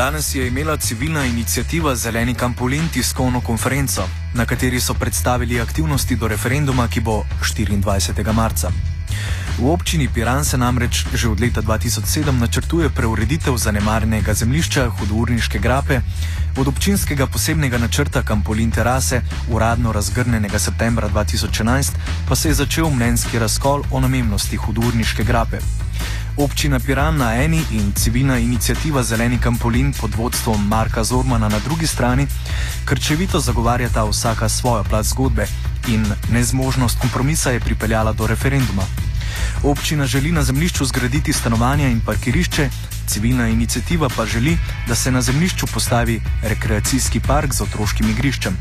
Danes je imela civilna inicijativa Zeleni Kampolin tiskovno konferenco, na kateri so predstavili aktivnosti do referenduma, ki bo 24. marca. V občini Piran se namreč že od leta 2007 načrtuje preureditev zanemarjenega zemljišča Hudurniške grape, od občinskega posebnega načrta Kampolin terase, uradno razgrnenega septembra 2011, pa se je začel mnenjski razkol o namennosti Hudurniške grape. Občina Piran na eni in civilna inicijativa Zeleni Kampolin pod vodstvom Marka Zormana na drugi strani krčevito zagovarjata vsaka svojo plat zgodbe in nezmožnost kompromisa je pripeljala do referenduma. Občina želi na zemljišču zgraditi stanovanja in parkirišče, civilna inicijativa pa želi, da se na zemljišču postavi rekreacijski park z otroškim igriščem.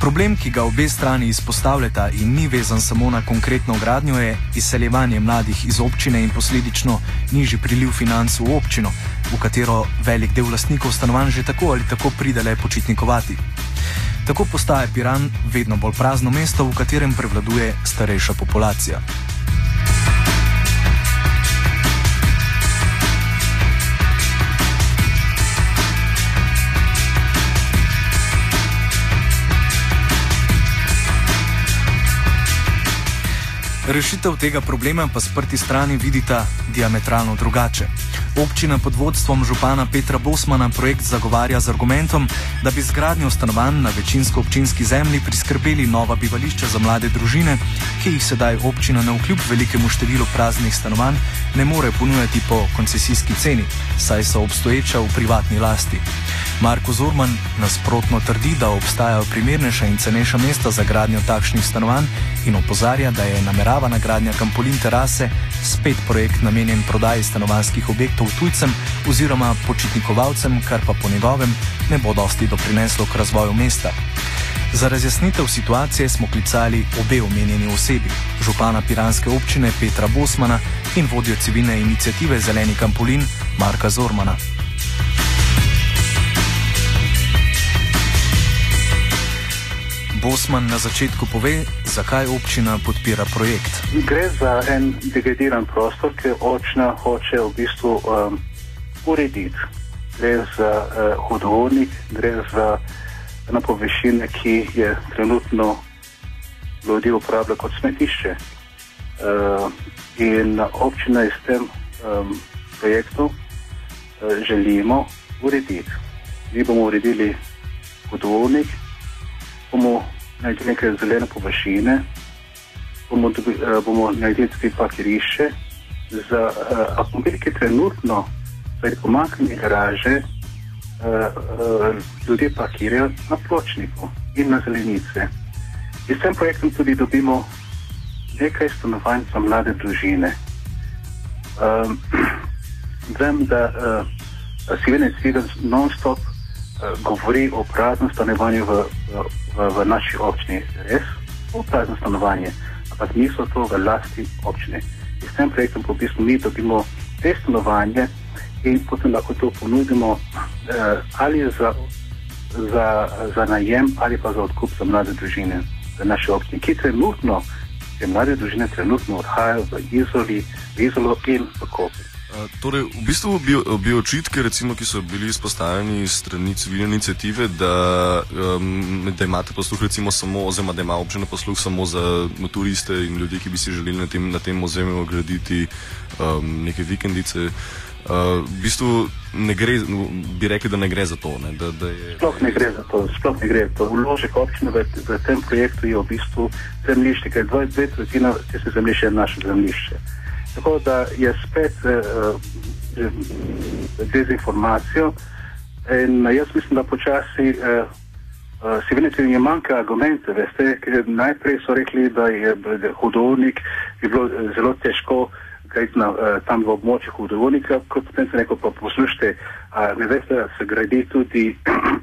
Problem, ki ga obe strani izpostavljata in ni vezan samo na konkretno gradnjo, je izseljevanje mladih iz občine in posledično nižji priliv financ v občino, v katero velik del lastnikov stanovanj že tako ali tako pride le počitnikovati. Tako postaje Piran vedno bolj prazno mesto, v katerem prevladuje starejša populacija. Rešitev tega problema pa sprti strani vidita diametralno drugače. Občina pod vodstvom župana Petra Bosmana projekt zagovarja z argumentom, da bi zgradnjo stanovanj na večinsko občinski zemlji priskrbeli nova bivališča za mlade družine, ki jih sedaj občina na vkljub velikemu številu praznih stanovanj ne more ponujati po koncesijski ceni, saj so obstoječa v privatni lasti. Marko Zorman nasprotno trdi, da obstajajo primernejša in cenejša mesta za gradnjo takšnih stanovanj in opozarja, da je nameravana gradnja Kampolin terase spet projekt namenjen prodaji stanovanjskih objektov tujcem oziroma počitnikovalcem, kar pa po njegovem ne bo dosti doprineslo k razvoju mesta. Za razjasnitev situacije smo klicali obe omenjeni osebi, župana Piranske občine Petra Bosmana in vodjo civilne inicijative Zeleni Kampolin Marka Zormana. Bosman na začetku pove, zakaj občina podpira projekt. Gre za en degradiran prostor, ki občina hoče v bistvu um, urediti. Gre za uh, hudovodnik, gre za eno površino, ki je trenutno ljudi uporablja kot smetišče. Uh, in občina je s tem um, projektom uh, želimo urediti. Mi bomo uredili hudovodnik bomo naredili nekaj zelene površine, bomo, dobi, uh, bomo naredili tudi parkirišče za uh, avtomobile, ki trenutno zaradi pomakanja garaže uh, uh, ljudje parkirajo na pločniku in na zelenice. In s tem projektom tudi dobimo nekaj stanovanj za mlade družine. Um, vem, da uh, si vedno cvilen non-stop govori o praznem stanovanju v, v v, naši občini res upravno stanovanje, ampak niso to v lasti občine. In s tem projektom po bistvu mi dobimo te stanovanje in potem lahko to ponudimo eh, ali za, za, za najem ali pa za odkup za mlade družine v naši občini, ki trenutno, te mlade družine trenutno odhajajo v Izoli, v Izolo in v Koper. Torej, v bistvu bi, bi očitke, recimo, ki so bili izpostavljeni strani civilne inicijative, da, um, da imate posluh, recimo, samo, oziroma da ima občina posluh samo za turiste in ljudi, ki bi si želeli na tem, na tem ozemlju graditi um, neke vikendice. Uh, v bistvu ne gre, bi rekli, da ne gre za to. Ne, da, da je... Sploh ne gre za to, sploh ne gre za to. Vložek občine v, v tem projektu je v bistvu zemljišče, ker dve tretjine tiste zemljišče je naše zemljišče. Tako da je spet uh, dezinformacijo. In jaz mislim, da počasi si vidite, da jim manjka argumente. Veste, najprej so rekli, da je hudovnik bi bilo zelo težko. Na, uh, tam v območju hudovodnika, kot potem se neko pa poslušate, uh, ne veste, da se gradi tudi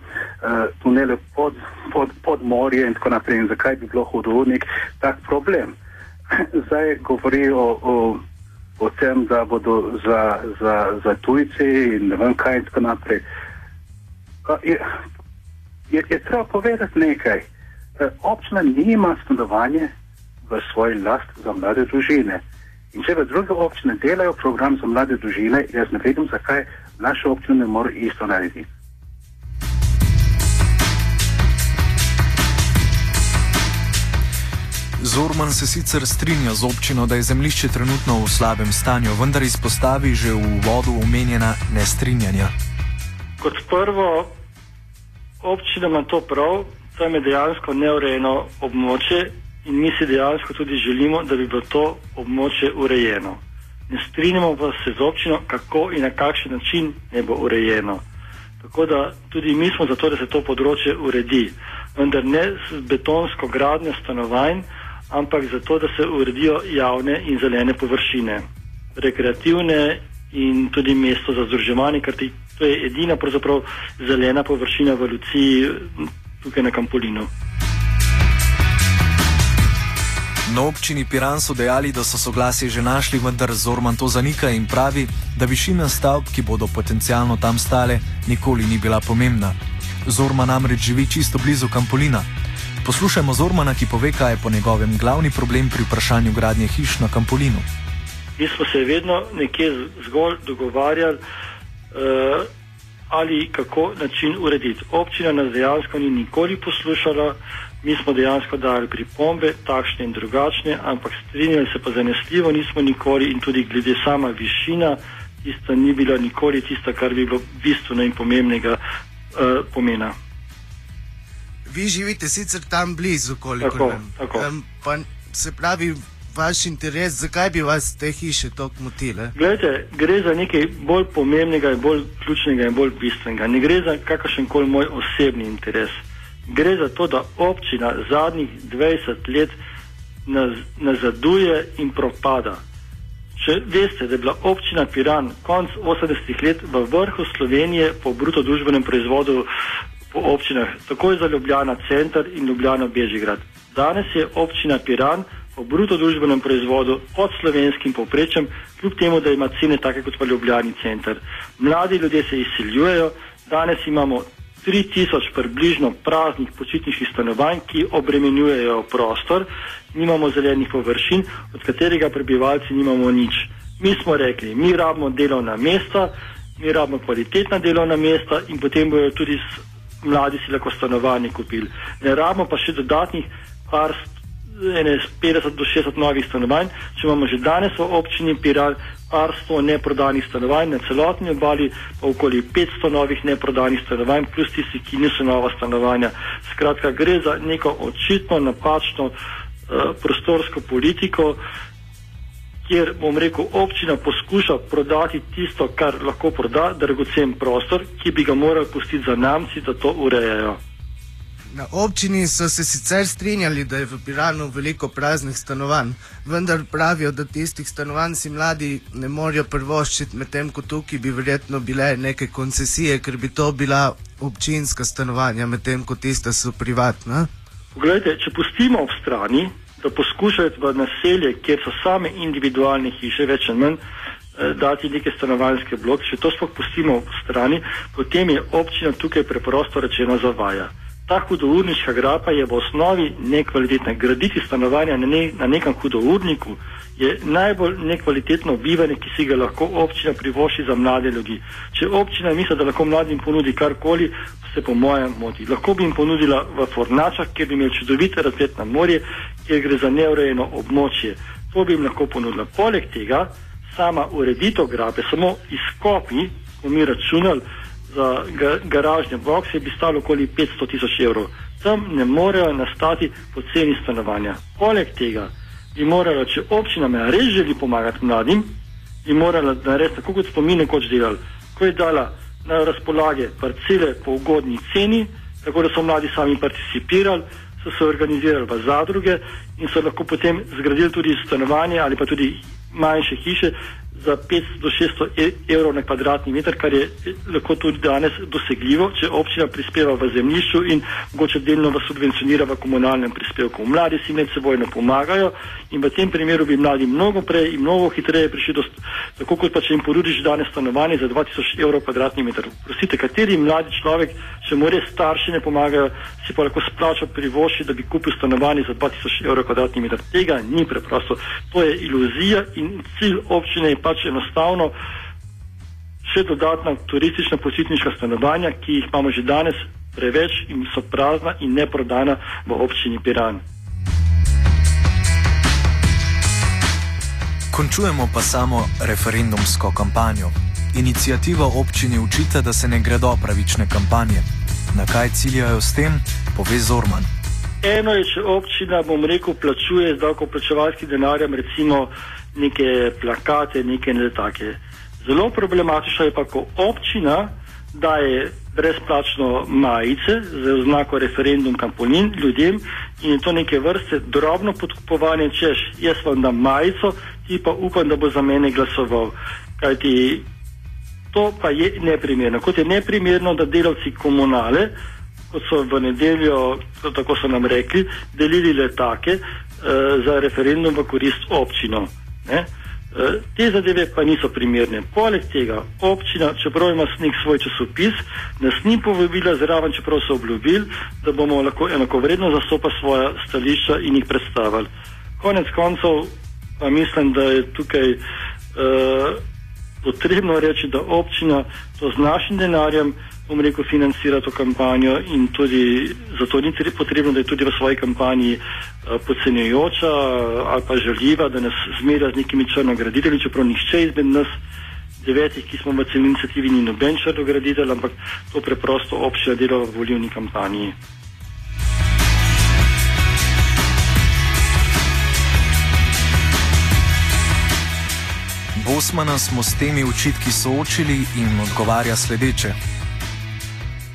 tunele pod, pod, pod morje in tako naprej. In zakaj bi bilo hudovodnik tak problem? Zdaj govori o, o o tem, da bodo za, za, za tujce in ne vem kaj in tako naprej. Je, je, je treba povedati nekaj. E, občina nima stanovanje v svoji last za mlade družine. In če v druge občine delajo program za mlade družine, jaz ne vem, zakaj naša občina ne more isto narediti. Zorman se sicer strinja z občino, da je zemljišče trenutno v slabem stanju, vendar izpostavi že v uvodu omenjena nestrinjanja. Kot prvo, občina ima to prav, tam je dejansko neurejeno območje in mi si dejansko tudi želimo, da bi bilo to območje urejeno. Ne strinjamo pa se z občino, kako in na kakšen način ne bo urejeno. Tako da tudi mi smo za to, da se to področje uredi, vendar ne z betonsko gradnjo stanovanj, ampak zato, da se uredijo javne in zelene površine, rekreativne in tudi mesto za združevanje, ker to je edina pravzaprav zelena površina v Luciji tukaj na Kampolinu. Na občini Piran so dejali, da so soglasje že našli, vendar Zorman to zanika in pravi, da višina stavb, ki bodo potencialno tam stale, nikoli ni bila pomembna. Zorman namreč živi čisto blizu Kampolina. Poslušajmo Zormana, ki pove, kaj je po njegovem glavni problem pri vprašanju gradnje hiš na Kampolinu. Mi smo se vedno nekje zgolj dogovarjali, uh, ali kako način urediti. Občina nas dejansko ni nikoli poslušala, mi smo dejansko dali pripombe, takšne in drugačne, ampak strinjali se pa zanesljivo nismo nikoli in tudi glede sama višina, tista ni bila nikoli tista, kar bi bilo bistveno in pomembnega uh, pomena vi živite sicer tam blizu, koliko vem. Um, pa se pravi, vaš interes, zakaj bi vas te hiše tako motile? Glede, gre za nekaj bolj pomembnega bolj ključnega in bolj bistvenega. Ne gre za kakršen koli moj osebni interes. Gre za to, da občina zadnjih 20 let nazaduje in propada. Če veste, da je bila občina Piran konc 80-ih let v vrhu Slovenije po bruto družbenem proizvodu po občinah, tako za Ljubljana center in Ljubljana Bežigrad. Danes je občina Piran po bruto družbenem proizvodu pod slovenskim povprečjem, kljub temu, da ima cene take kot pa Ljubljani center. Mladi ljudje se izsiljujejo, danes imamo 3000 približno praznih počitniških stanovanj, ki obremenjujejo prostor, nimamo zelenih površin, od katerega prebivalci nimamo nič. Mi smo rekli, mi rabimo delovna mesta, mi rabimo kvalitetna delovna mesta in potem bojo tudi mladi si lahko stanovanje kupili. Ne rabimo pa še dodatnih par, ene 50 do 60 novih stanovanj, če imamo že danes v občini Piral par sto neprodanih stanovanj, na celotni obali pa okoli 500 novih neprodanih stanovanj, plus tisti, ki niso nova stanovanja. Skratka, gre za neko očitno napačno uh, prostorsko politiko, kjer bom rekel, občina poskuša prodati tisto, kar lahko proda, dragocen prostor, ki bi ga morali pustiti za namci, da to urejajo. Na občini so se sicer strinjali, da je v Piranu veliko praznih stanovanj, vendar pravijo, da tistih stanovanj si mladi ne morejo prvoščiti, medtem ko tukaj bi verjetno bile neke koncesije, ker bi to bila občinska stanovanja, medtem ko tiste so privatna. Poglejte, če pustimo ob strani, da poskušajo v naselje, kjer so same individualne hiše, več ali manj, eh, dati neke stanovanjske bloke. Če to sploh pustimo v strani, potem je občina tukaj preprosto rečeno zavaja. Ta hudourniška grapa je v osnovi nekvalitetna. Graditi stanovanja na, ne, na nekem hudourniku je najbolj nekvalitetno bivanje, ki si ga lahko občina privoši za mlade ljudi. Če občina misli, da lahko mladim ponudi karkoli, se po mojem moti. Lahko bi jim ponudila v Fornačah, kjer bi imeli čudovite razgled na morje, kjer gre za neurejeno območje. To bi jim lahko ponudila. Poleg tega, sama ureditev grabe, samo izkopi, ko mi računali za ga, garažne bokse, bi stalo okoli 500 tisoč evrov. Tam ne morejo nastati poceni stanovanja. Poleg tega bi morala, če občina me res želi pomagati mladim, bi morala narediti tako, kot smo mi nekoč delali. Ko je dala na razpolage parcele po ugodni ceni, tako da so mladi sami participirali, so se organizirali v zadruge in so lahko potem zgradili tudi stanovanje ali pa tudi manjše hiše za 500 do 600 e, evrov na kvadratni meter, kar je lahko tudi danes dosegljivo, če občina prispeva v zemljišču in mogoče delno vas subvencionira v komunalnem prispevku. Mladi si med sebojno pomagajo in v tem primeru bi mladi mnogo prej in mnogo hitreje prišli do, tako kot pa če jim ponudiš danes stanovanje za 2000 evrov kvadratni meter. Prosite, kateri mladi človek, če mu res starši ne pomagajo, si pa lahko splača privoši, da bi kupil stanovanje za 2000 evrov kvadratni meter. Tega ni preprosto. To je iluzija in cilj občine je pač enostavno še dodatna turistična počitniška stanovanja, ki jih imamo že danes preveč in so prazna in ne prodana v občini Piran. Končujemo pa samo referendumsko kampanjo. Inicijativa občini učite, da se ne gredo pravične kampanje. Na kaj ciljajo s tem, pove Zorman. Eno je, če občina, bom rekel, plačuje z davkoplačevalskim denarjem, recimo neke plakate, neke ne take. Zelo problematično je pa, ko občina daje brezplačno majice z oznako referendum kampolin ljudem in je to neke vrste drobno podkupovanje, češ jaz vam dam majico, ti pa upam, da bo za mene glasoval. Kajti to pa je neprimerno. Kot je neprimerno, da delavci komunale, kot so v nedeljo, tako so nam rekli, delili letake uh, za referendum v korist občino. Ne? Eh, te zadeve pa niso primerne. Poleg tega, občina, čeprav ima nek svoj časopis, nas ni povabila zraven, čeprav so obljubili, da bomo lahko enakovredno zastopali svoje stališča in jih predstavili. Konec koncev pa mislim, da je tukaj uh, potrebno reči, da občina to z našim denarjem bom rekel, financira to kampanjo in tudi zato ni potrebno, da je tudi v svoji kampanji uh, podcenjujoča uh, ali pa žaljiva, da nas zmerja z nekimi črnograditelji, čeprav nihče izmed nas devetih, ki smo v celini inicijativi, ni noben črnograditelj, ampak to preprosto občina dela v volivni kampanji. Bosmana smo s temi očitki soočili in odgovarja sledeče.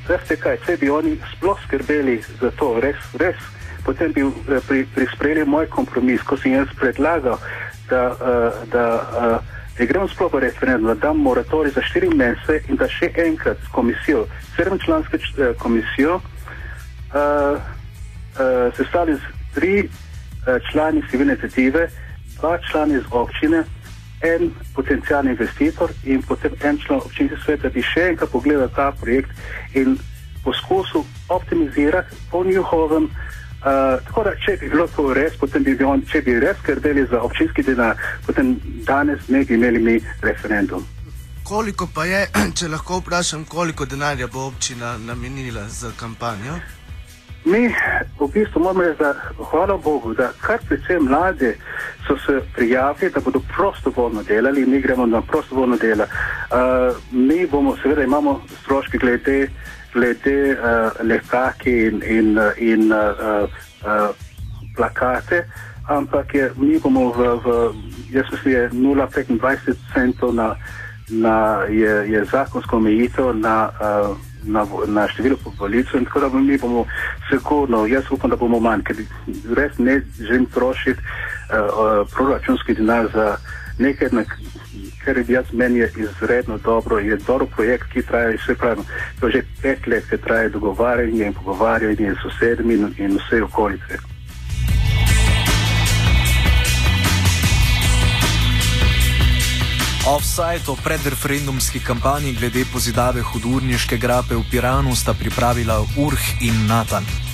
Veste kaj, če bi oni sploh skrbeli za to, res, res, potem bi eh, pri, pri sprejeli moj kompromis, ko sem jaz predlagal, da, uh, da uh, ne gremo sploh v referendum, da dam moratorij za štiri mesece in da še enkrat s komisijo, sedemčlansko komisijo, uh, uh, sestavili tri uh, člani civilne inicijative, dva člani iz občine, en potencijalni investitor in potem en član občinske sveta, da bi še enkrat pogledal ta projekt in poskusil optimizirati po njihovem. Uh, tako da, če bi bilo to res, potem bi, bi on, če bi res skrbeli za občinski denar, potem danes ne bi imeli mi referendum. Koliko pa je, če lahko vprašam, koliko denarja bo občina namenila za kampanjo? Mi v bistvu moramo reči, da hvala Bogu, da kar predvsem mlade so se prijavili, da bodo prostovoljno delali, mi gremo na prostovoljno delo. Uh, mi bomo, seveda, imamo stroške glede, glede uh, lekaki in, in, in uh, uh, plakate, ampak je, mi bomo v, v jaz mislim, je 0,25 centov na, na je, je zakonsko omejitev na uh, na, na število volitev in tako da mi bomo sigurno, jaz upam, da bomo manj, ker res ne želim trošiti uh, proračunski denar za nekaj, na, kar je jaz meni je izredno dobro, je dobro projekt, ki traja vse pravno, to že pet let, ki traja dogovarjanje in pogovarjanje s sosedmi in, in vse okolice. Offside o predreferendumski kampanji glede pozidave hudurniške grape v Piranu sta pripravila Urh in Natan.